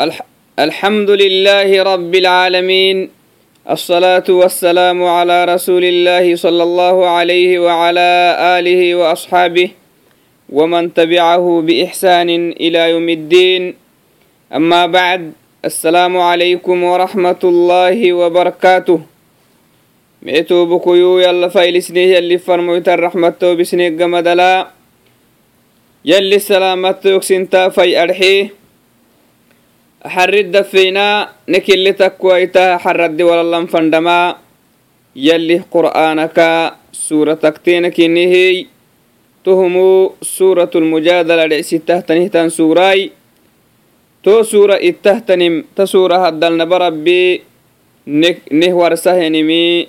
الح- الحمد لله رب العالمين الصلاة والسلام على رسول الله صلى الله عليه وعلى آله وأصحابه ومن تبعه بإحسان إلى يوم الدين. أما بعد السلام عليكم ورحمة الله وبركاته. مئتو بكيو يلا فايلسني يلي فرمويت الرحمة بسني قمدلا. يلي السلامة يكسنتا في أرحيه حرد دفينا نكل تكويتا حرد ولا فندما يلي قرآنك سورة تكتينك نهي تهمو سورة المجادلة لعسي تهتنه سوراي تو سورة التهتنم تسورة هدلنا بربي نهور سهنمي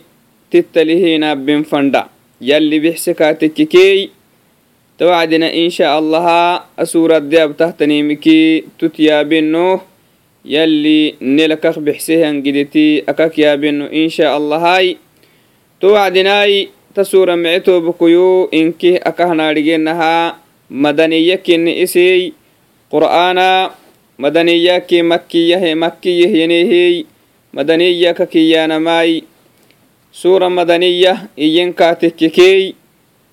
تتلهينا بن فندا يلي بحسكاتككي توعدنا إن شاء الله أسورة دياب تهتنمكي تتيابنه yalli nelakak bexsehangidetii akak yaabeno insha allahai. To wacdinai ta suura mee tobakuyu inkih akahnaadhigenaha madaniya kenne isey qur'aana madaniyake makkiyahe makkiyehyenihiy madaniya kakiyaanamai suura madaniya iyenkaatekkekey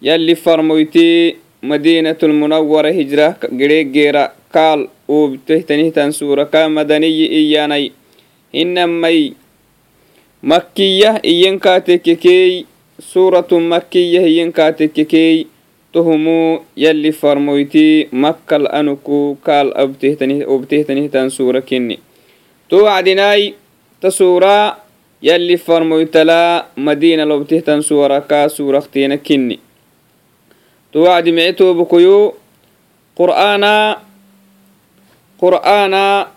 yalli farmoytee madiinatulmunawara hijra gereegeera kaal ubtehtanihtan suuraka madaniyi iyanay hinamai makkiyah iyankaatekekey suuratu makkiyah iyankaatekekey tohumu yalli farmoyti makkal anuku kaal obtehtanihtan suura kinni. To wacdinaai ta suuraa yalli farmoytalaa madiina lobtehtan suwarakaa suurakteena kinni. To wacdi micetoobukuyu qur'aanaa qur'aana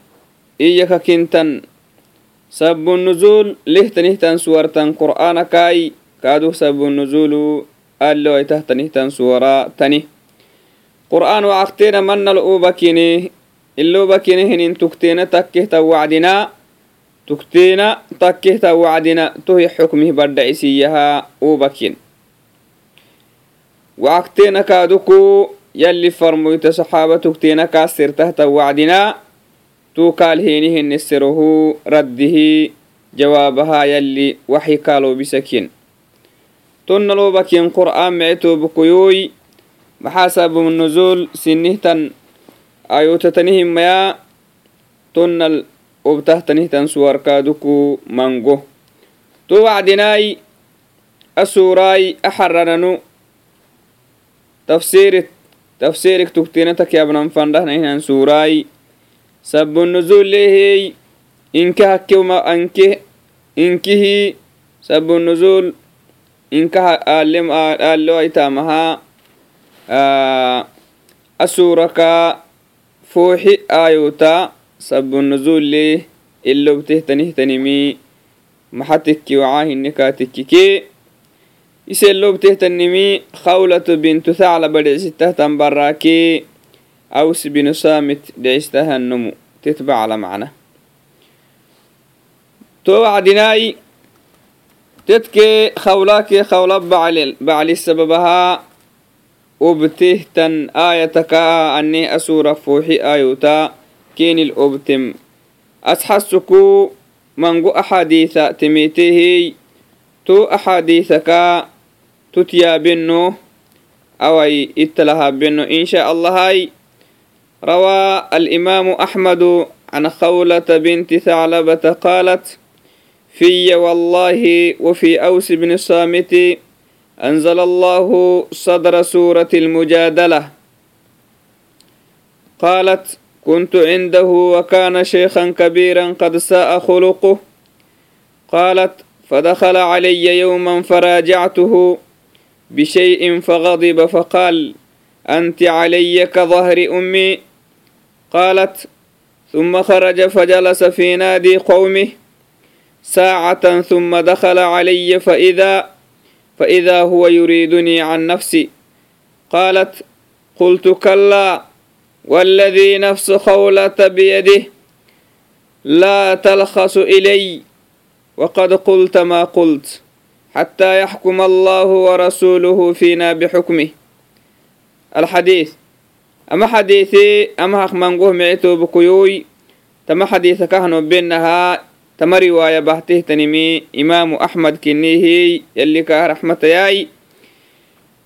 iya kakintan sabbunuzul lihtanihtan suwartan qur'aana kai kaadu sabbunuzulu allo aitahtanihtan suwara tani. Qur'aan wacaqteena mannal ubakine ilobakine hinin tukteena takkehta wacdina tukteena takkehta wacdina tohi xukmih baddhacisiyaha ubakin wacaqteena kaaduku اللو بكيني هنين تكتين تكه توعدنا تكتين تكه توعدنا تهي حكمه برد عسيها أوبكين وعقتين كادوكو يلي فرمويت صحابة تكتين كاسر تحت وعدنا تو قال هينه النسره رده جوابها يلي وحي قالوا بسكين تن لو بكين قرآن معتو بكيوي محاسب النزول سنهتن آيوتتنهم ما تن وبتهتنهتن سوار كادوكو منغو تو وعدناي أسوراي أحررنو تفسير تفسيرك تكتينتك يا ابن فنده نهن سوراي سب النزول له إنك هكي وما إنك هي سب النزول إنك أعلم أعلو أيتامها أسورك فوحي آيوتا سب النزول له إلا بتهتنه تنمي محتك وعاه النكاتك كي iselobtehtanimi khawlato bintu thaclaba dhicisitahtan baraki aws binu samit dhicistahanomu tetbacla macna to wacdinai tetke khawlake khawla bacli sababaha obtehtan ayataka aneh asura fooxi ayota kenil obtem asxasuku mangu axadiitha temeetehey to axadiithaka تتيا بنو أوي إتلها بنو. إن شاء الله هاي روى الإمام أحمد عن خولة بنت ثعلبة قالت في والله وفي أوس بن الصامت أنزل الله صدر سورة المجادلة. قالت كنت عنده وكان شيخا كبيرا قد ساء خلقه. قالت فدخل علي يوما فراجعته بشيء فغضب فقال أنت علي كظهر أمي؟ قالت ثم خرج فجلس في نادي قومه. ساعة ثم دخل علي فإذا فإذا هو يريدني عن نفسي. قالت قلت كلا والذي نفس خولة بيده لا تلخص إلي وقد قلت ما قلت. حتى يحكم الله ورسوله فينا بحكمه الحديث أما حديثي أما حق منقوه معتو بكيوي tama xadiisa kahno benaha tama riwaaya bahtehtanimi imaamu axmed kinihi yalli kaah raxmatayai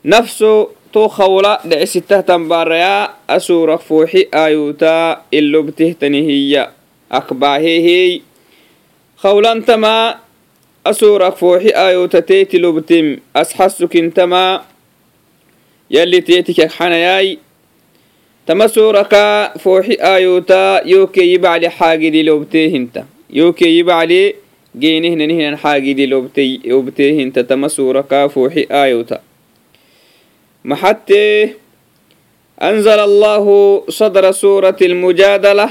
nafso to khawla dhecisitahtan baaraya asurak fooxi ayuta ilobtehtanihiya akbaahehey khawlantama asurak fooxi أسورك فوحي آيو تتيتي لبتم أسحسك انتما يلي تيتك حنياي. تما سورك فوحي آيوتا يوكي يبعلي حاجدي لبتيه انت يوكي يبعلي جينه نهنا حاجدي لبتي لبتيه انت تما سورك فوحي آيوتا محتي. أنزل الله صدر سورة المجادلة.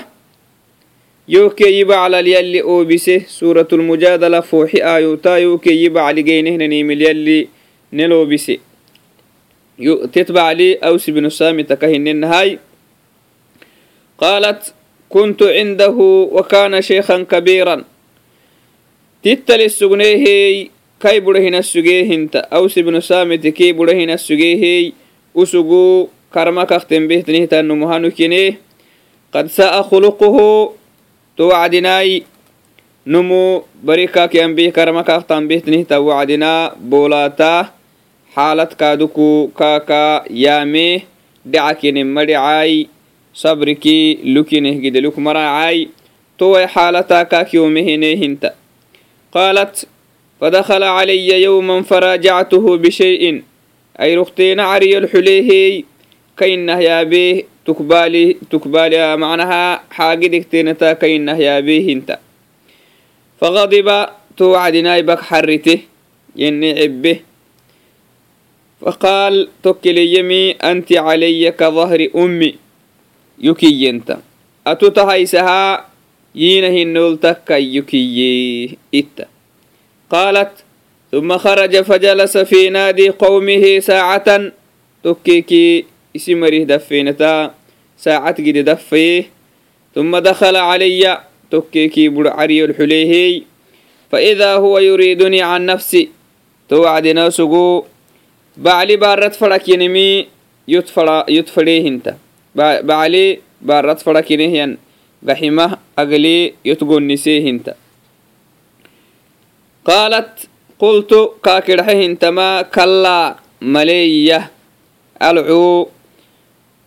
فوحي آيوتا يوكي يبع على جينه نيم اليلي نلو بسي تتبع لي أوس بن سامي تكهن النهاي قالت كنت عنده وكان شيخا كبيرا تتل السجنيه kai burahina sugeehinta aus ibnu samiti kii burahina sugeehey usugu karma kaktenbehtanihtanumuhanukine qad sa'a khuluquhu to wacdinai numu barikakianbih karma kaktanbehtanihta wacdina boolata xaalad kaaduku kaaka yaame dhacakinima dhicai sabriki lukineh gideluk maracai towai xaalata kaakiomehinehinta qaalat فدخل علي يوما فراجعته بشيء أي رختين عري الحليه كينه يا به tukbaaliha macnaha xaagidigtenata kainah yaabehinta faqadiba to wacdinai bak xarite yeni cebe faqaal tokkeleyemi anti calaya kadahri ummi yukiyyenta atu tahaysahaa yiina hinnooltakka yukiyye itta qaalat ثuma kharaja fajalasa fi naadi qawmihi saacatan tokkeekii isi marih daffeenataa تكيكي اسمره دفينتا ساعة قد دفيه ثم دخل علي تكيكي برعري الحليه فإذا هو يريدني عن نفسي توعدنا سقو بعلي بارت فرك ينمي يتفر يتفريه انت بعلي بارت فرك ينهيان بحمه أقلي يتقول نسيه انت قالت قلت كاكرحهن تما كلا مليه ألعو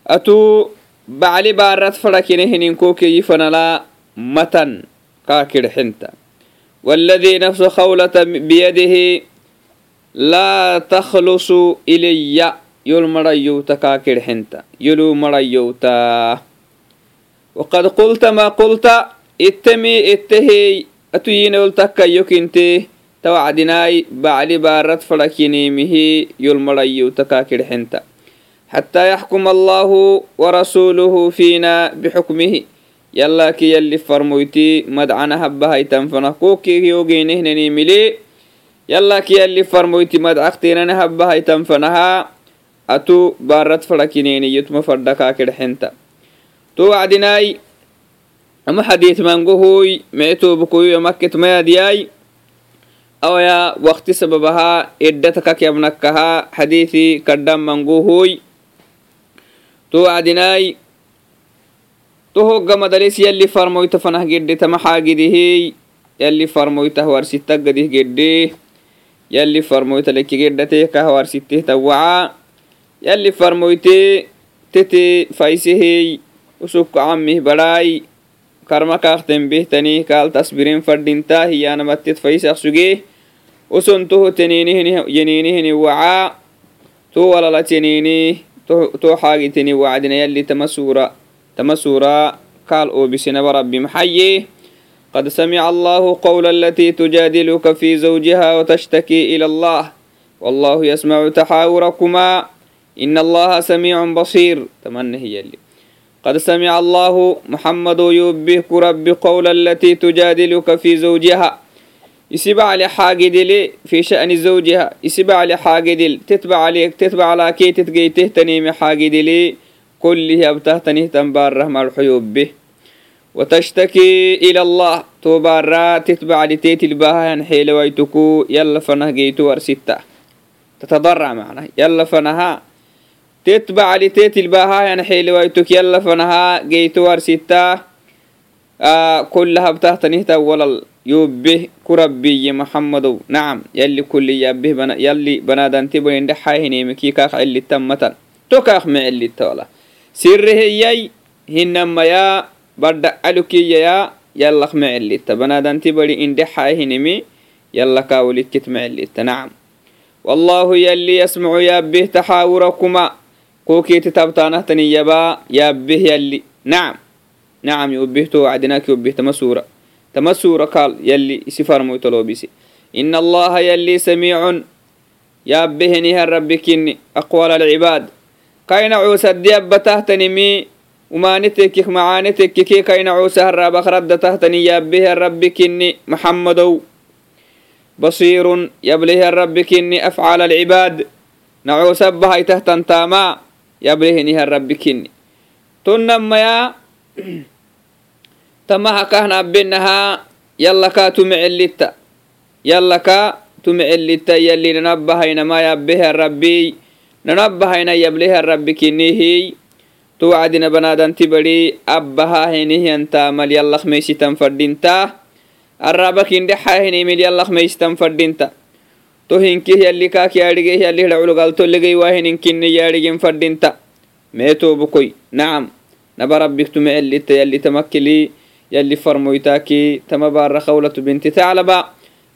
أتو بعلي بارت فركنهن كوكي يفنلا متن كاكرحنت والذي نفس خولة بيده لا تخلص إلي يل مريوتا كاكرحنت يلو مريوتا وقد قلت ما قلت اتمي اتهي atuyinol takkayokinte tawacdinaai bacli baarad fadhakinimihi yolmarayyutakakirxenta حتى يحكم الله ورسوله فينا بحكمه يلا كي يلي فرمويتي مدعنا هبها يتنفنا كوكي يوغينه نميلي يلا كي يلي فرمويتي مدعختينا هبها يتنفنها أتو بارت فركينيني يتم فردكا كرحنتا تو وعدناي أما حديث منقوهوي معتو بكوي مكة ميادياي أو يا وقت سببها إدتك يبنكها حديثي كدام منقوهوي towacdinaai to hoggamadalis yalli farmoyta fanah gedhe tamaxaa gidihey yalli farmoytah warsittah gadih gedhe yalli farmoyta leki gedhateh kah warsitteh tawacaa yalli farmoytee tetee faysehey usukko cammih badhaai karma kaaqten behtani kaal tasbiren fadhintaa hiyaanamattet faysaq sugee usontoho teneeneheni wacaa to walalateneenee wacdina yalli tama sura tama sura kaal oobisinaba rabbi maxaye قد سمع الله قول التي تجادلك في زوجها وتشتكي إلى الله. والله يسمع تحاوركما. إن الله سميع بصير. تمنى هي اللي قد سمع الله محمد يبهك رب قول التي تجادلك في زوجها. يسبع لحاجد لي في شأن زوجها يسبع لحاجد تتبع عليك تتبع على كي تتقيته تنيم حاجد لي كله أبتهتنه تنبار رحمة الحيوب به. وتشتكي إلى الله توبارا تتبع لتيت الباها ينحيل ويتكو يلا فنه جيتو ورستة تتضرع معنا يلا فنها. تتبع لتيت الباها يعني حيل ويتك يلا فنها جيتوار ستة. آه كل هبته تنهتا ولل يوبه كربي محمد. نعم يلي كل يبه بنا يلي بنادن تبين دحاهني مكي كاخ اللي تمتا. تو كاخ مع اللي تولا. سره يي هنما يا برد ألوكي يا يلا مع اللي بنادن تبري إن دحاهني مي يلا كاولي كتمع اللي نعم. والله يلي يسمع يابه تحاوركما. كوكي تتبتانه تنيبا يابه يلي نعم. نعم يوبهتو عدناك يوبه تمسورة تمسورة قال يلي سفر مويتلو بيسي إن الله يلي سميع يا بهني يابهنها ربكني أقوال العباد. كاين عوسى الدياب مي وما نتك مع نتك كي كاين عوسى الرب أخرد تهتني يا به يابه ربكني محمد. بصير يبله ربكني أفعال العباد. نعوسى بهاي تهتن تاما يبلهنها ربكني تنم يا tamahakahnabenaha yalaka tumecelitta yalaka tumecelitta yali nanabahainamayabeha rabbi. Nanabahaina yableha rabbi kinihi tuwacdina banadanti badi abbahahenihiyantamal yallaqmeysitan fadhinta araba kinde hahinimil yallaqmeysitan fadhinta tohinkih yalli kaak yaadhigeh yallihdhaculugaltolegey waahinin kinni yaadhigin fadhinta meetoobukoi nacam إيميل يلا خميستم فردينتا تو هنكي يلي كاك يارجي يلي لعلو قال تلقي واهن إنكني يارجين فردينتا ميتو بكوي نعم نبا ربك تمع اللي يلي تمكلي يلي فرمويتاكي تما بار خولة بنت ثعلبا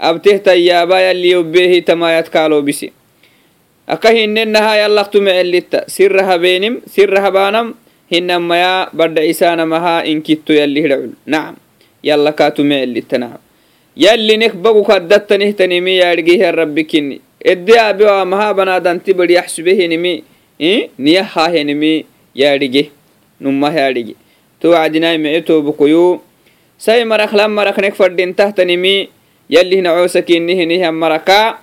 أبته تيابا يلي يبيه تما يتكالو بسي أكهن إنها يلا تمع اللي سرها بينم سرها بانم هنما يا برد عيسان مها إن كتو يلي هدعول نعم يلا كاتو معلي تنعم يلي نك بقو كدت نهتنمي يارجيه الرب كني ادي ابي ومها بنادن تبر يحسبه نمي إيه numahyadhigi towacdinai mice toobkoyo sai marak lan maraknek fadhintahtanimi yallihna coosakinihinihan maraka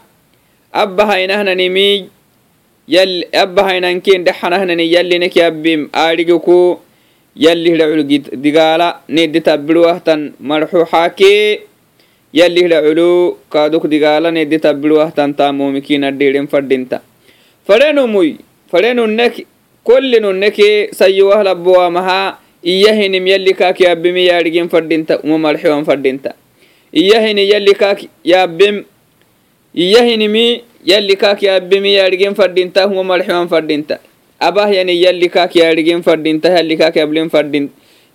abba hainahnanimi abba hainankin dhexanahnani yallinek yabbim aadhigiku yallihda culgi digaala nedi tabbiruwahtan marxu xaakee yallihda culu kaaduk digaala nedi tabbiruwahtan taamomikinadhiiren fadhinta fadhenumuy fadhenunnek kollinunneke sayowah labbowamaha iyahinim yalli kaak yaabem yaadhigin fadhinta uma marxewan fadhinta iyahini yalli kaak yaabem iyahinimi yalli kaak yaabemi yaadhigin fadhinta uma marxewan fadhinta abah yani yalli kaak yaadhigin fadhinta yalli kaak yablem fadhin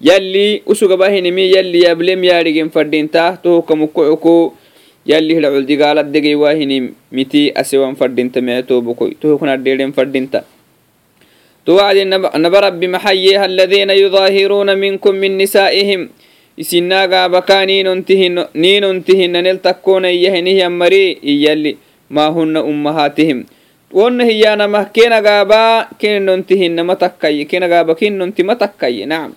yalli usugabahinimi yalli yablem yaadhigin fadhinta tohukamukkucuku yalli hidhaculdigaaladegey miti asewan fadhinta meatobukoy tohuknadheedhen fadhinta توعد نبى ربي محييها الذين يظاهرون منكم من نسائهم إسناغا بكا نين انتهن نين انتهن نلتكون إيهنه مري إيالي ما هن أمهاتهم wonna hiyanamah kenagaaba keninontihinama takkaye kenagaaba kininontima takkaye nacam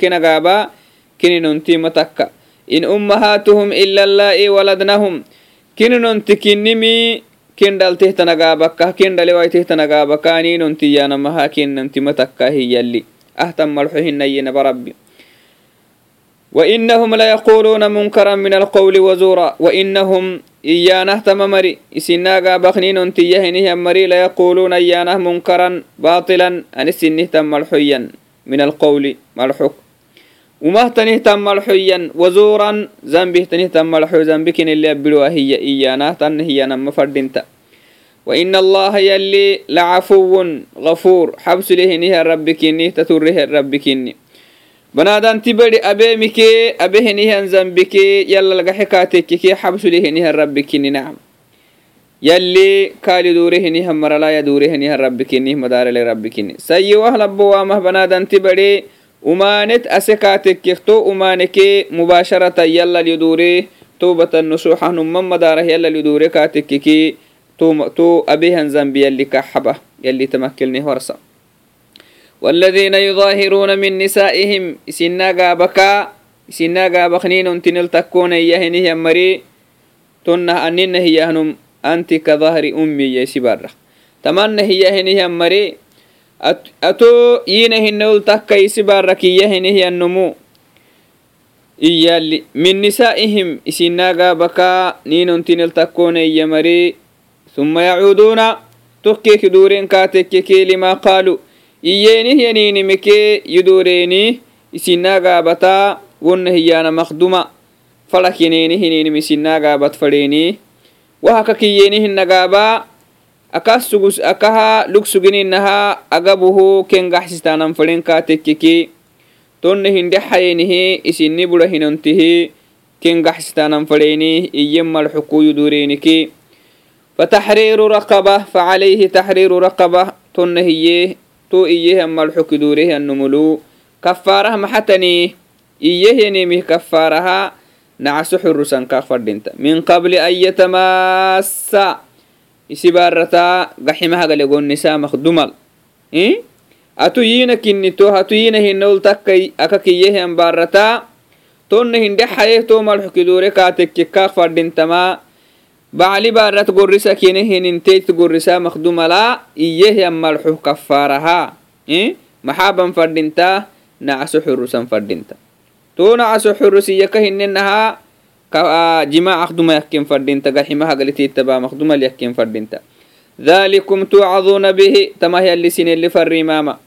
kenagaaba keninontima takka in ummahatuhum ila allai waladnahum kininonti كين دالته تنغا بكا كين دالي واي ته تنغا بكا ني ننتي يانا كين ننتي متكا هي يلي أهتم ملحوه ني نبرب وإنهم لا يقولون منكرا من القول وزورا وإنهم إيانا أهتم مري إسينا غا بخني ننتي يهنه مري لا يقولون إيانا منكرا باطلا أن سنه تم ملحويا من القول ملحوك وما تنه تم الحيا وزورا زنبه تنه تم الحيا زنبك اللي أبلوها هي إيانا تن هي نما فردنت وإن الله يلي لعفو غفور حبس له نيه ربك إني تتره ربك إني بنادان تبري أبي مكي أبيه نيه زنبك يلا لقى حكاتك كي حبس له نيه ربك إني نعم. يلي كالي دوره نيه مرلا يدوره نيه ربك إني مدار لربك إني سيوه لبوامه بنادان تبري أمانت أسكاتك يختو أمانك مباشرة يلا لدوري توبة النصوح من مداره يلا لدوري كاتككي تو تو أبيهن زنبي يلي كحبة يلي تمكلني ورسا. والذين يظاهرون من نسائهم سنا غابكا سنا غابخنين تنل تكون يهنه يمري تنه أنين هي أنت كظهر أمي يسبر تمنى هي هنه يمري أتو ينه نول تكا سبارة كي يهنه النمو إيالي من نسائهم سنا غابكا نين تنل تكون يمري ثم يعودون تكيك دورين كاتك لما قالوا iyenih yaninimike yudureeni isinaagaabata wonna hiyana makduma falakineeni hinini misinagabat fadheeni wahaka kiyeeni hinagaaba akas sugus akaha lug sugininaha agabuhu kengaxsistanan fadhen ka tekkiki tonne hinde hayenihi isinni bura hinontihi kengaxsistanan fadheeni iyen malxukuyu dureeniki فتحرير رقبة فعليه تحرير رقبة تن هي تو إيه أما الحكي دوره النملو كفارة محتني إيه نمي كفارها نعس حرسا كفر من قبل أن يتماس isibarataa gaximaha galegonnisamak dumal atu yina kinnito hatu yina hinol takkai aka kiyyehian barataa tonna hinde hayeh tomal xukidore kaatekkeka fadhintamaa bacli baarat gorisa kine hininteit gorrisa makdumala iyyehian malxuh kafaaraha maxaaban fadhinta nacaso xurusan fadhinta. To nacaso xurusiyaka hinnenahaa hinenaha jima akduma yakken fadhinta gaximaha galititaba makdumal yakken fadhinta ذلكم توعظون به تما هي اللي سين اللي فري ماما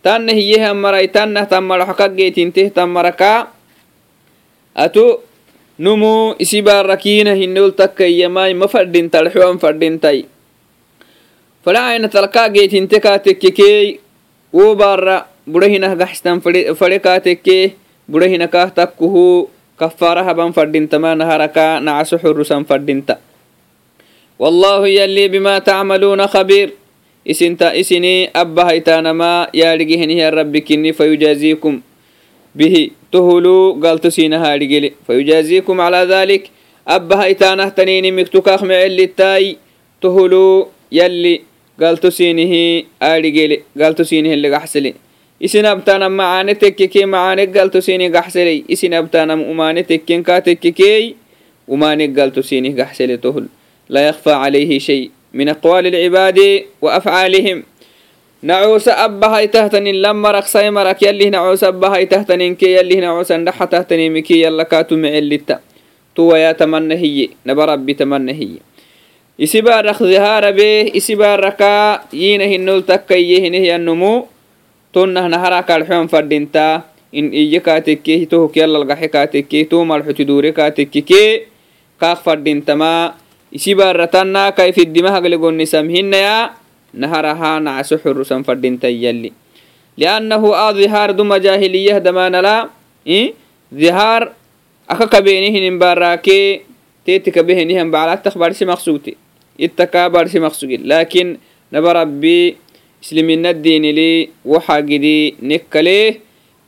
تان هي هم مراي تان تمر حقق جيتين ته تمركا أتو numu isi barakina hinol takkayamai ma fadhintal xuan fadhintai falacaina talkaa geetinte kaa tekkekey wo bara burahinah gaxstan fade kaa tekke burahina kafaara haban fadhinta ma naharaka nacaso xurusan fadhinta. Wallaahu yalii bimaa tacmaluuna khabiir isinta isinii abba haytaanamaa yaadhigihenihiya rabbi kinni fayujaaziikum. Bihi tohuluu galtosiina haadhigili fayujaaziikum calaa dhalik. Abba haytaanah taniini miktukaaq mecelittaay tohuluu yalli galtosiinihi aadhigili galtosiinihin ligaxsili isinabtanam macaane tekkekee macaane galtosini gaxseley. Isinabtanam umane tekken kaa tekkekeey umaane galtosini gaxsele tohl laa yakfa calayhi shay. Min aqwaali alcibaadi wa afcaalihim nacoosa abbahai tahtanin lam marak sai marak yallih nacoosa abbahai ndaxa tahtanimike yalla kaatumecelitta tuwaya tamanna hiye naba rabbi tamanna hiye isibarak ziharabe isibaraka yiina hinol takkayye hinehyannumu tonnah nahara kalxeon fadhintaa in iyye kaatekke hitohokyalalgaxe kaatekke hitomalxotiduure kaatekkeke kaaq fadhintamaa isi baarratanna kayfiddima hagle gonnisamhinaya naharahaa nacaso xorusan fadhintayalli liannahu aa dhihaar duma jaahiliyah damaanala dhihaar aka kabeenihinim baaraakee teeti kabehenihan baclak tak barsi maqsugte ittakaa barsi maqsugi laakin naba rabbii isliminaddiinili waxa gidi nekkalee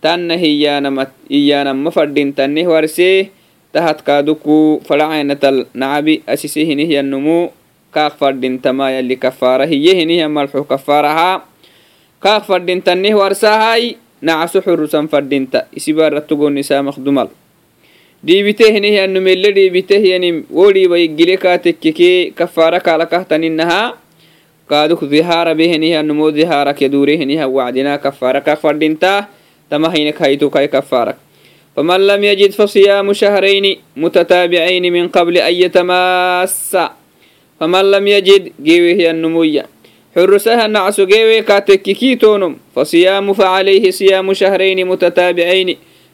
tanna hiyaanama fadhintaneh warsee tahadkaaduku fadhacainatal nacabi asise hinihyanumu kaaq fadhintama yali kafaara hiye hiniha malxu kafaaraha kaaq fadhintaneh warsahai nacaso xurusan fadhinta isibaratugonnisamakdumal dhiibite hinihanumele dhiibite hiyanim wo dhiiba gile kaa kafaara kaalakahtanninaha kaaduk dhihaara behenihiyanumo dhihaarak yadurehiniha wacdina kafaara kaak fadhinta tamahinek haytukai kafaarak فمن لم يجد فصيام شهرين متتابعين من قبل أن يتماسا فمن لم يجد جيوه النموية حرسها النعس جيوه كاتككي تونم فصيام فعليه صيام شهرين متتابعين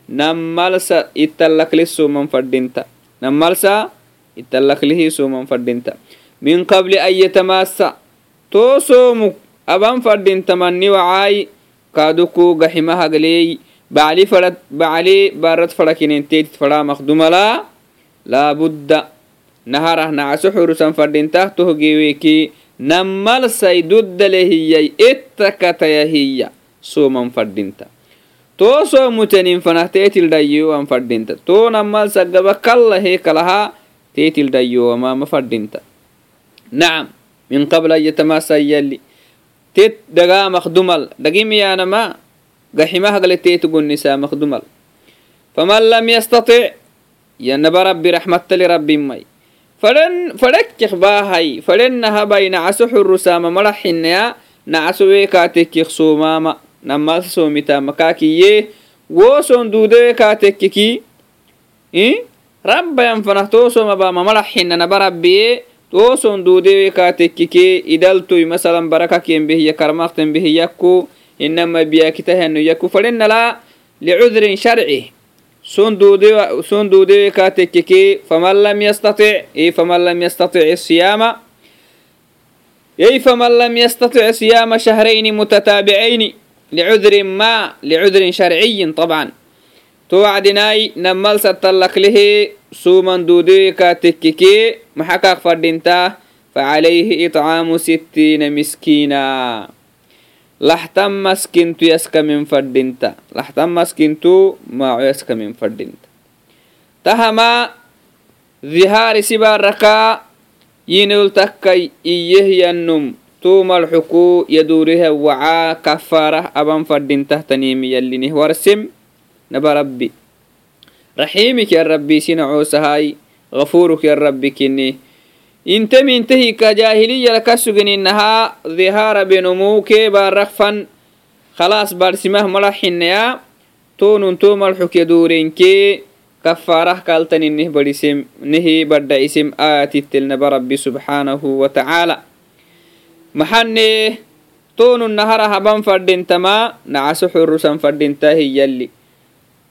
نمالسا اتلك لسو من فردنتا نمالسا اتلك له سو من فردنتا من قبل أن يتماسا too soomuk aban fadhintamanni wacaayi kaaduku gahima hagleey baclii barad fadakinenteytit fadaa makdumalaa laabudda naharah nacaso xurusan fadhintah tohgeweeki nammalsay duddale hiyyay ittakataya hiyya sooman fadhinta too soomutenin fanah teetildhayyowan fadhinta too nammalsa gaba kalla heekalahaa teetildhayyowama ma fadhinta nacam min qabla an yatamasa yali tet dagaa makdumal dagimiyaanama gaximahagle teet gonisa makdumal faman lam yastati yanaba rabbi raxmattali rabbimay fadhakkih baahay fadhennahabai nacaso xurusaama maraxinaya nacaso weekaatekkih soomaama namasa soomitaama kaakiyee woson duudeweekaatekkiki rabbayan fanah toosomabaama maraxinanaba rabbiye نعسو حرسام مرحنيا نعسو ويكاتك يخصوماما نما سومتا مكاكي وصون دودي كاتككي إيه رب ينفنه توسو مباما مرحنا نبربي توسون دودي كاتككي إدلتو مثلا بركك به يكرمختن به يكو إنما بياكته أنه يكو فلن لا لعذر شرعي سون دودي سون دودي كاتككي فمن لم يستطع إيه فمن لم يستطع الصيام إيه فمن لم يستطع صيام شهرين متتابعين لعذر ما لعذر شرعي طبعا towacdinaai namalsatallaklehe suuman duudeeka tekkikee maxakaak fadhintaa facalaihi itcaamu sittiina miskiina laxtan maskintu yaskamin fadhinta laxtan maskintu maaco yaskamin fadhinta tahamaa dhihaari sibaarakaa yinol takkai iyehyanum tuumalxukuu yaduuriha wacaa kafaarah aban fadhintah taniimi yallinih warsem naba rabbi. Raxiimik ya rabbi sinacoosahai غafuruk ya rabbi kini intemintehiika jahiliyalka sugininahaa dhihaara benumuu keebaa rakfan khalaas barsimah mala xinaya toonun too malxukya duurenkee kafaarah kaltaninih badhisem nehi badha isem aatittelnaba rabbi subxaanahu watacaala maxanee toonun nahara haban fadhintamaa nacaso xurusan fadhintaa hiyalli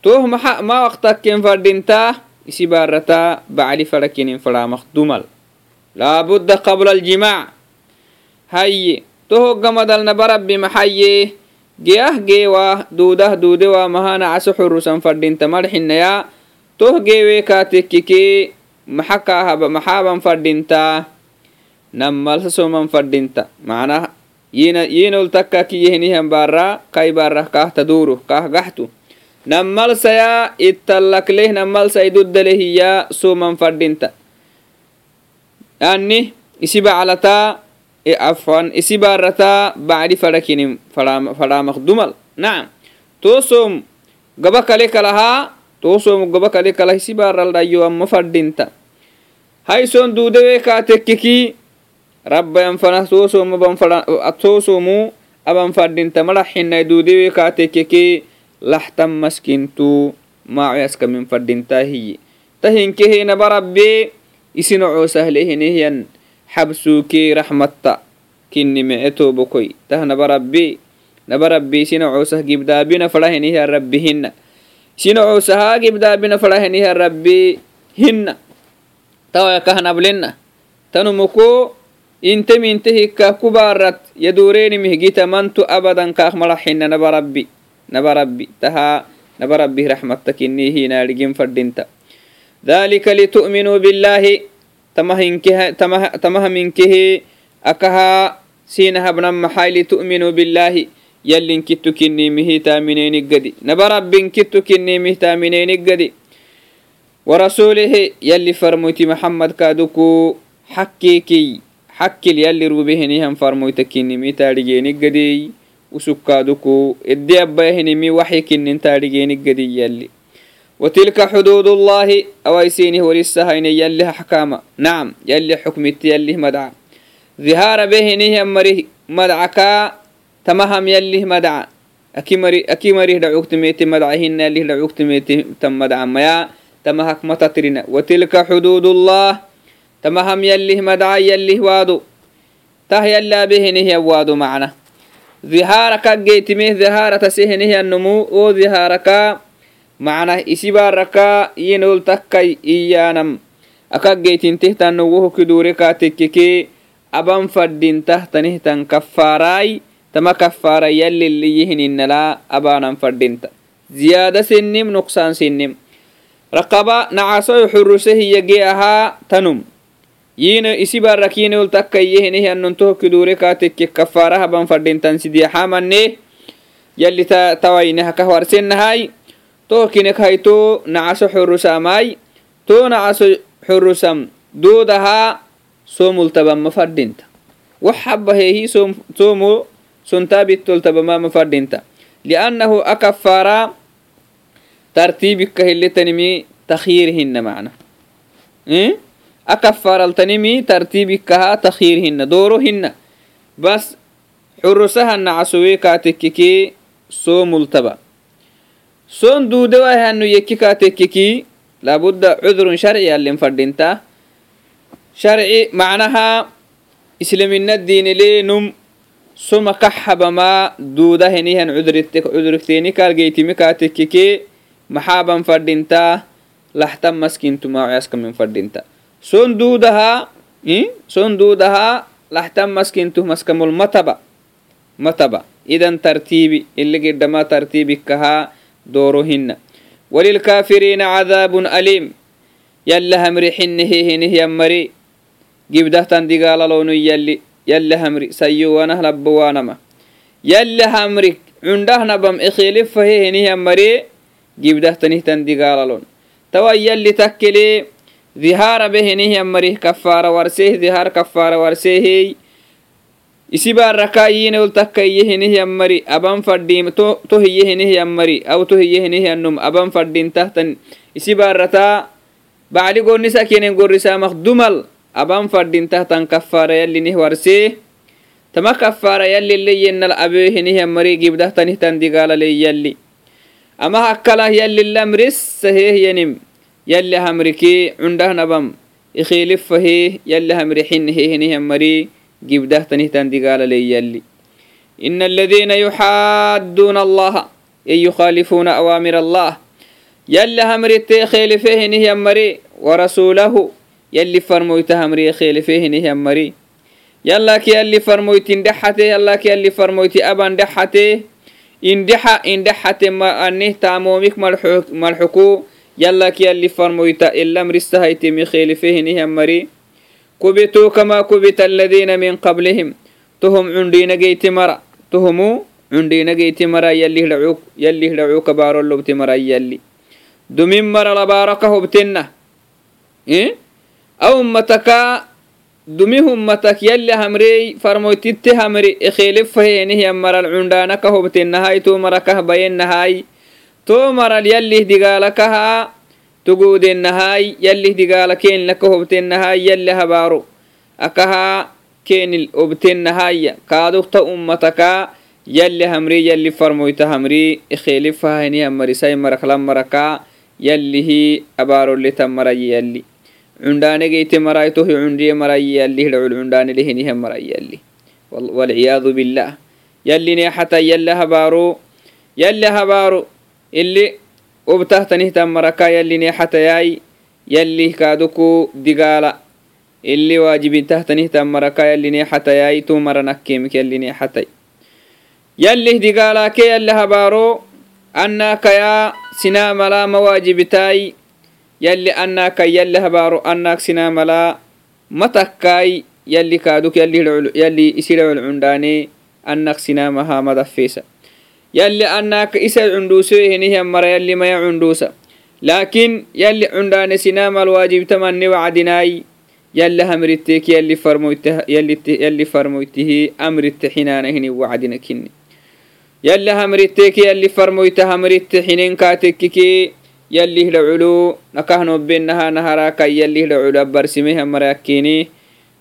toh ma waqtakken fadhintaa isi baarataa bacli fadhakinin fadhamaq dumal laabudda qabla aljimaac hayye tohoggamadalna barabbi maxayye geyah geewa duudah duudewa mahana caso xurusan fadhinta marxinaya toh geewee kaatekkikee maxakaahaba maxaaban fadhintaa nammalsa soman fadhinta macnah yinol takka kiyehinihan baara kai baarah kaah taduuruh kaah gaxtu nammalsaya ittalakleh nammalsa iduddalehiya suman fadhinta ani isi afan isi bacdi fadakinin fadamaq dumal nacam tosom gaba kale kalaha tosom gaba kale kalah isi baraldhayo amma fadhinta hayson duudewe kaatekkiki rabbayan fana tosomu aban fadhinta madaxinai duudewe laxtan maskintu maacoyaska min fadintahiyi tahinkehena barabbe isinoco sahlehinihiyan xabsuuke raxmatta kinni mece tobokoy tah nabarabbe nabarabbe isinocosah gibdaabina fadahinihiyan rabbi hinna isinocosahaa gibdaabina fadahinihiyan rabbi hinna tawayakahnablenna tanumuko inte minte hikka kubarat yadurenimih gita mantu abadan kaak malaxinna nabarabbi نبى ربي رحمتك إني هنا لجيم فردنت ذلك لتؤمنوا بالله تمه منكه أكها سينها ابن محاي لتؤمنوا بالله. يلين كتو كني مهي تامنين قدي نبرب بن كتو كني مهي تامنين قدي ورسوله يلي فرموت محمد كادوكو حكيكي حكي يلي روبهني هم فرموتك إني مهي تارجيني قدي usukaaduku ede abayahinimi waxay kinintaahigeeni gadi yali watilka xuduud ullaahi awaysiinih walisahayne yallih axkaama nacam yallih xukmiti yalih madaca dhihaara behinih amarih madaca kaa tamaham yalih madaca aki marih dhacugtimeti madacahina yalih dhacugtimeti tam madaca maya tamahak matatirina watilka xuduud ullah tamaham yalih madca yallih waadu. Tah yallaabehinih yawaadu macna zihaarakaggeytimeh zihaarata sehenehiannomu oo zihaaraka macnah isibaaraka yenol takkay iyaanam akaggeytintehtanno wohokiduureka tekkeke aban faddhintah tanihtan kaffaaray tama kaffaara yalliliyihininnala abaanan faddhinta ziyaada sinnim nuqsaan sinnim raqaba nacasoyo xurusehiya ge ahaa tanum yina isi barakinol takkayehinihi annontoho kidure katekke kafaraha ban fadintan sidiya hamanne yalli tawainehakah warsennahay toho kinek hayto nacaso xurusamai to nacaso xurusam doodaha somultabama fadinta wax habahehi somo sontabitoltabamama fadinta liannahu akafara tartibika hilletanimi takhirhinna macna akafaraltanimi tartibikaha takhirhinna dorohinna bas xurusahana casowe katekkiki so multaba son duudewahanu yekki katekkiki labudda cudurun sharci allen fadinta sharci macnaha islamina diinilenum soma kaxabama duudahenihan cudurikteeni kalgeytimi katekkiki maxaaban fadhintaa laxtan maskintumaacaskamin fadhinta son duudahaa son duudahaa laxtan maskintu maskamul mataba. Mataba. Idan tartiibi iligidhama tartiibikahaa dooro hinna walilkaafiriina cadaabun aliim yalla hamri xinneheheneh yammari gibdahtan digaalalonu yalli. Yalla hamri sayyowanah labbawaanama yalla hamri cundahnabam ekheelifahehenih yammari gibdahtanihtan digaalalon tawa yalli takkelee dhihaara behenih yammarih kafaara warseeh dhihaar kafaara warseehey isi baaraka iyinewol takka iyehenih yammari aban faddim to hiyehenih yammari aw to hiyehenih yannum aban faddintahtan isi baarata bacli gonnisa kenen gorrisamak dumal aban faddintahtan kafaara yallinih warsee tama kafaara yallile yennal abehenih yammari gibdahtanihtan digaalale yalli. Ama hakkalah yallilamris saheh yenim yalli hamriki cundahnabam ikhiilifahee yalli hamri xinnehehenih yammari جبدهتنهتن دقال لي يلي إن الذين يحادون الله أي يخالفون أوامر الله يلي همري خيل فيه نهي مري ورسوله يلي فرمويت همري خيل فيه نهي مري يلا كي يلي فرمويت اندحته يلا كي يلي فرمويت أبا اندحته اندحا اندحته ما أنه تامومك ملحكو يلا كي يلي فرمويت إلا مرستهيت مخيل فيه نهي مري كبتوا كما كبت الذين من قبلهم تهم عندي نجيت مرا تهموا عندي نجيت مرا يلي لعوك يلي لعوك بارو اللبت مرا يلي دمين مرا لباركه بتنه إيه أو متكا دمهم متك يلي همري فرموتت همري اخيلف فهينه يمرا العندانك هو بتنهاي تو مركه بين هاي to maral yalih digaalakahaa togoodeenahaai yalih digaala keenilaka hobtenahai yali habaaro akahaa keenil obtenahaya kaadokta ummatakaa yali hamri yali farmoyta hamri. Ikheeli fahani amarisai marakla marakaa yalihi abaaroleta marayi yali cundhaanegeyte maraitohi cundhiye marayi yali hidhacul cundhaanelehiniha marayi yali walciyaadu billaah yallineexata yali habaaro yali habaaro ili obtahtanihtan maraka yalline xatayai yalih kaaduku digaala. Ili waajibintahtanihtan maraka yalline xatayai tu maranakkemik yalline xatay yalih digaalaake yali habaaro annaakaya sinamala mawaajibitai yali annaakan yali habaaro annaak sinamala matakkai yali kaaduk yali isidhacol cundaane annaak sinamaha madafeesa yalli anaaka isa cunduusoyahenihyanmara yalli maya cunduusa. Laakin yalli cundaane sinaamal waajibtamanni wacdinaai yalli hamritteek yalli farmoytihi amritte xinaanahini wacdina kinni. Yalli hamritteek yalli farmoyta hamritte xinenkaatekkikee yalli hidha culu nakahnobbenaha naharaaka yalli hidha culu abbarsimehyanmarayakkeeni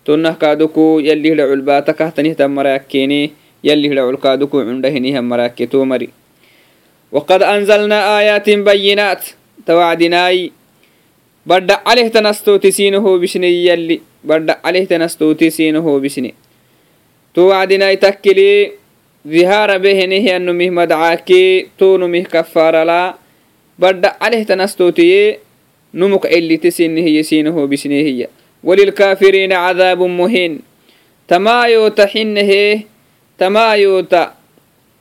tonnah kaaduku yalli hidha culbaata kahtanihtan marayakkeeni يلي لعلو باتك تنه تمراكيني يلي لعلقادكو عندهنها مراكتو مري وقد أنزلنا آيات بينات توعدناي بدأ عليه تنستو تسينه بشني يلي بدأ عليه تنستو تسينه بشني توعدناي تكلي ظهار بهنه أنه مه مدعاكي تو نمه كفار لا بدأ عليه تنستو تي نمك اللي تسينه يسينه بشني هي وللكافرين عذاب مهين تمايو تحنه tamayuta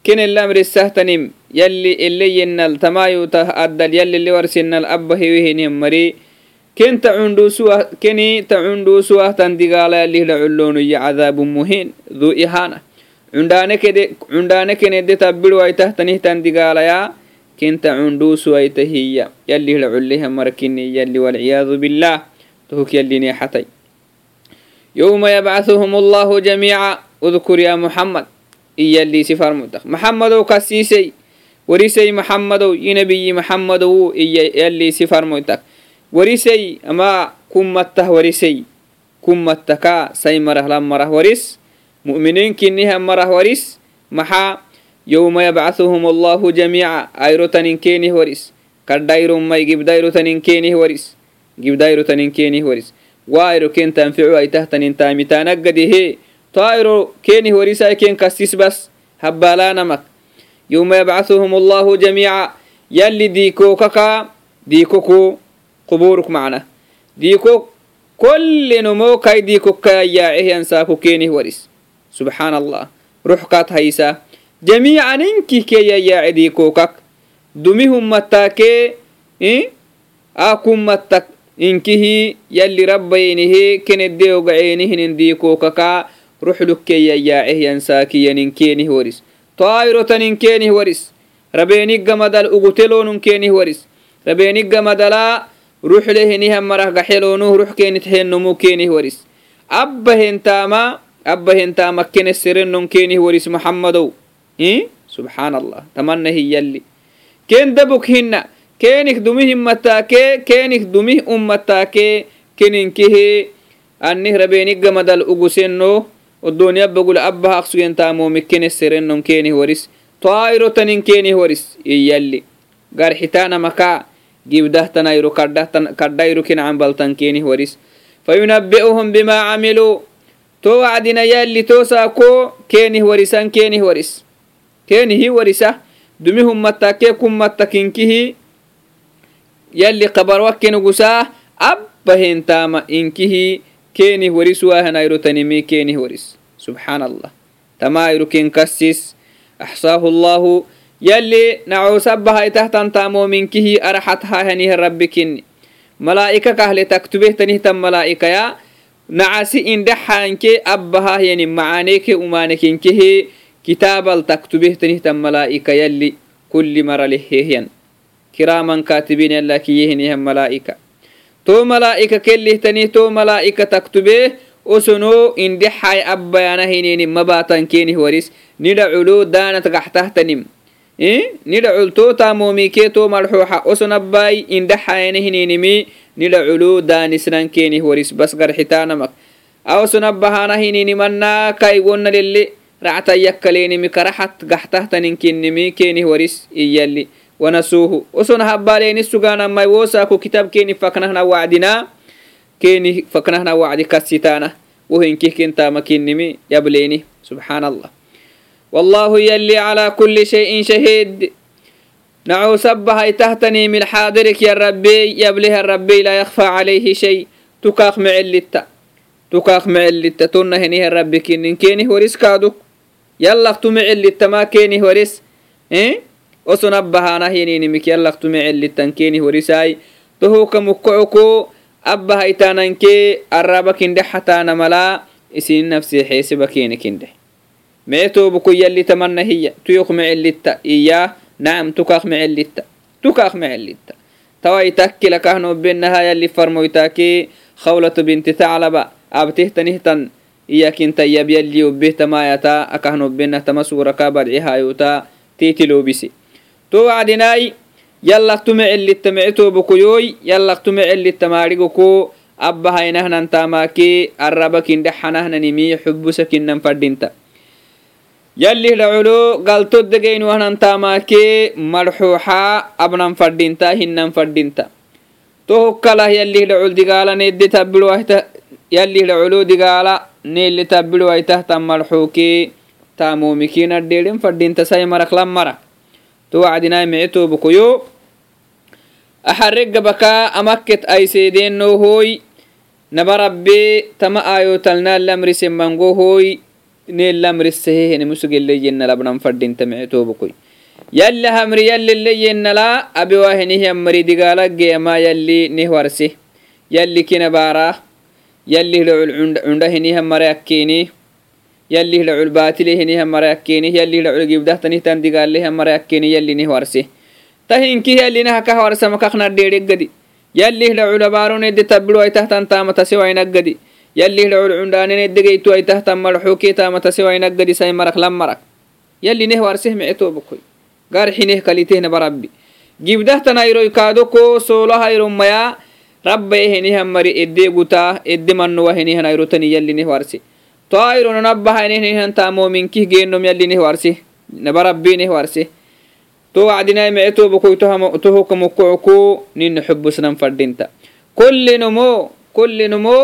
kinelmri sahtanim yalli eleyinnal tamayuta addal yalli liwarsinnal abba hiwihinim mari ken keni ta cundusuwah tan digaala yallihda cullonuya cadaabu muhin dhu ihana cundaane kenede tabbidwaitahtanih tan digaalaya kenta cundusuwaita hiya yallihda culleha markini yalli walciyadu bilah tohuk yallineexatay yuma yabcaثuhum allahu jamiica udkur ya muxamad iyaliisi farmudak maxamadow kasiisey warisey maxamadow inabiyi maxamadow iyaliisi farmoytak warisey ama kummattah warisey kummattakaa say marahlan marah waris. Mu'miniinkinnihan marah waris. Maxaa yowma yabcahuhum allahu jamiica ayrotaninkenih waris. Kadhayromay gibdayrotaninkenih waris. Gibdayrotaninkenih waris. Waayro ken tanficu aytahtanin taamitaanagadihe يوم يبعثهم الله جميعا أيرو تنكينه ورس كدايرو ما يجيب دايرو تنكينه ورس جيب دايرو تنكينه ورس وايرو كن تنفعو أي تحت ننتامي تنقده هي طائرو كيني وريساي كين كسيس بس هبالا نمك يوم يبعثهم الله جميعا يلي ديكو كاكا ديكوكو قبورك معنا ديكو كل نمو كاي ديكو كايا ينساكو كيني ورس سبحان الله روح كات هيسا جميعا انكي كي يا ديكوكك دمهم متاكي إيه؟ أكم متك إنكه يلي ربينه كندي وقعينه نديكوكك ruxlukeyayaacehnsaakiyaninkeenih waris. Toayrotaninkenih waris. Rabenigga madal ugutelonunkenih waris. Rabenigga madalaa ruxlehinihan marah gaxeloonuh ruxkenit hennomukenih waris. Abba hentaama waris muhammadow. Subxaan allah tamana hiyalli ken dabuk hinna. Keenik dumih himmataakee kenik dumih ummataakee keninkehe annih rabenigga madal ugusenno هي يلي كين دبك هنا كينك دميه متاكي كينك دميه أمتاكي كينك أنه ربيني قمدل أغسنو الدنيا بقول أبها أقصين تامو مكين السرين نن كينه ورس طائرة تنين كينه ورس يلي قال حتانا مكا جيبده يرو كرده يرو كن عن بلتن كينه ورس فينبئهم بما عملوا تو وعدنا يلي تو ساكو كينه ورسان كينه ورس كينه ورسه دمهم متاكيكم متاكينكه يلي قبر وكين قساه أبهن تاما إنكه keenih waris waahanayro tanimi keenih waris subxaan allah tamayro kenkasis axsaahu allahu yalli nacoosabahaytahtantamoominkihi araxat hahanihe rabbi kinni malaa'ika kahle taktubeh tanihtan malaa'ikaya nacasi indhaxanke abbahah yani macaneeke umaanekenkehe kitaabal taktubeh tanihtan malaa'ika yalli. Kulli maralehehyan kiraaman kaatibiin yallakiyehinihan malaa'ika to malaa'ika kellihtanii to malaa'ika taktubee osonoo indhexay abbayanahinini mabatan kenih waris nidhaculo daanat gaxtahtanim nidhacul to taamomikee to marxooxa oson abbay indhexayanahininimi nidhaculo daanisnan kenih waris bas garxitaanamak aoson abbahaanahinini mannaa kai wonna lelle ractayyakkaleenimi karaxat gaxtahtanin kinnimi kenih waris iyalli wanasuuhu osona habbaleni suganamai wosaako kitab keni faknahna wacdina keni faknahna wacdi kassitaana wohinkih kentaamakinimi yableni subxaan allah والله يلي على كل شيء شهيد نعو سبها تهتني من حاضرك يا ربي يبلها الربي لا يخفى عليه شيء تكاخ معلتا تكاخ معلتا تنه هنيه الربي كين كيني ورس كادوك يلا اختو معلتا ما كيني ورس إيه osunabbahanahininimikiyallaqtumecelitankenih warisai tohuka mukkocoko abbahaytanankee araba kindhe xataana mala isini nafseexeesebakene kindhe mee tooboko yallita manna hiya tuyok mecelitta iya naam tukaq mecelitta tukaq mecelitta tawai takkilakahnobenaha yalli farmoytaakee khawlatu binti taclaba abtihtanihtan iyakintayyab yalli obbehtamayata akahnobenah tama suuraka barcihaayota tiitiloobise to wacdinai yallaqtume celittamece tobokoyoy yallaqtume celittamaadigoko abba haynahnan taamaakee arraba kinde xanahnanimi xubusa kinnan fadhinta yallih dhacolo galtodegaynuahnan taamaakee marxuuxaa abnan fadhinta hinnan fadhinta to hokkalah yallih dhacol digaala needde tabbiroahta yallih dhacolo digaala neelle tabbirowaitahtan marxuukee taamoomikina dheedhen fadhinta sai marak lan mara towacdinai micetoobkoyo axaregabaka amakket aiseedenohoy naba rabbe tama ayotalnalamrise mangohoy nelamrisehehene musgeleyenalabnan fadinta micetoobkoy yalli hamri yallileyennala abewahenihyammari digaalaggeama yalli nehwarse yalli kinabaara yalli hidho cundahinihammare akkeeni yallihdhacul baatilehineha marayakkenih yallidhaculgibdahtanihtan digaaleha marayakkenih yallinih warse tahinkih yallinahakah warsamakaknadheedeggadi yallihdhaculabaaronede tabbiduaitahtan taamatasiwainaggadi yallihdhacul cundhaanenedegeytu aitahtan marxuke taamatasiwainaggadi sai marak lan marak yallineh warseh mecetobokoy garxineh kalitehna barabbi gibdahtanayroy kaadoko soolahayromaya rabbaehenihan mari eddeegutaa edde mannowahenihanayrotani yallineh warse toairononabbahainehnehantaa mominkih geenom yalineh warse naba rabbineh warse to wacdinai mee tobokoi tohukamukouku nina xubusnan fadhinta kullinomo kullinomo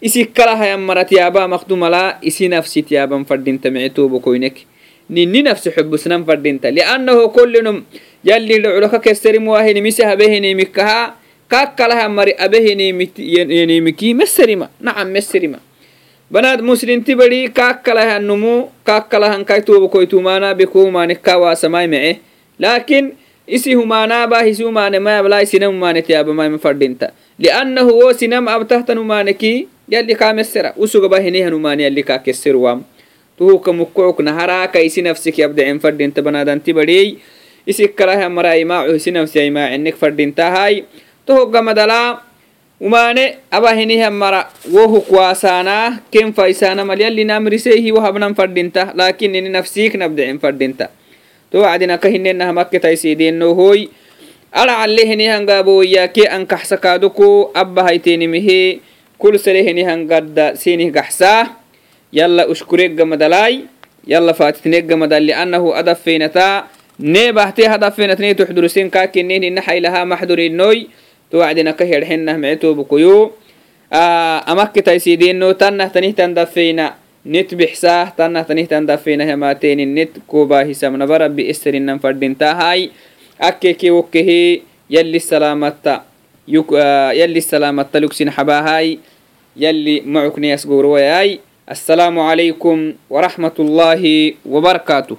isikalahayan marat yaaba makdumala isi nafsit yaaban fadhinta mee tobokoinek nini nafsi xubusnan fadhinta liannahu kullinom yalli dhocloka kesserimuahenimisi habehenimikaha kakkalahayan mari abehenimiki meserima nacam meserima banaad muslimti badi kakkalahanumu kakkalahan kai tobokoitumana bekumanika waasamai mece laakiin isi humanaba hisi humane mayabla isina humanetiyabamaima fadinta liannahu wo sinam abtahtan humaneki yalli kamesera usugaba hinehan humane yalli kakesseruwam tuhuka mukkucuk naharaka isi nafsik yabdecen fadinta banadanti badey isi kalaha mara imaacu hisi nafsi imaacenek fadintahay tohogamadala umane aba hinihan mara wo hukwaasaana ken faisaana mal yalli namrisehi wo habnan fadinta laakiin ini nafsik nabdecen fadinta to wacdinaka hinenahamakketaisideno hoy ara calle hinihangaboyake ankaxsakaaduku abba haytenimihe kulsale hinihan gadda sinih gaxsaa yalla ushkureggamadalai yalla fatitneggamadal liannahu adafeynata neebahte hadafeynatne tuxdurusen kakinen hina xaylaha maxdurinnoy to wacdinaka hedhenah mecetobukuyo amakketaisideno tannah tanihtan dafeyna net bixsaa tannah tanihtan dafeyna hamatenin net kobahisamnaba rabbi esterinan fadintahay akkeke wokkehe yalli salamatta yalli salamatta lugsin xabahay يلي معك ناس السلام عليكم ورحمة الله وبركاته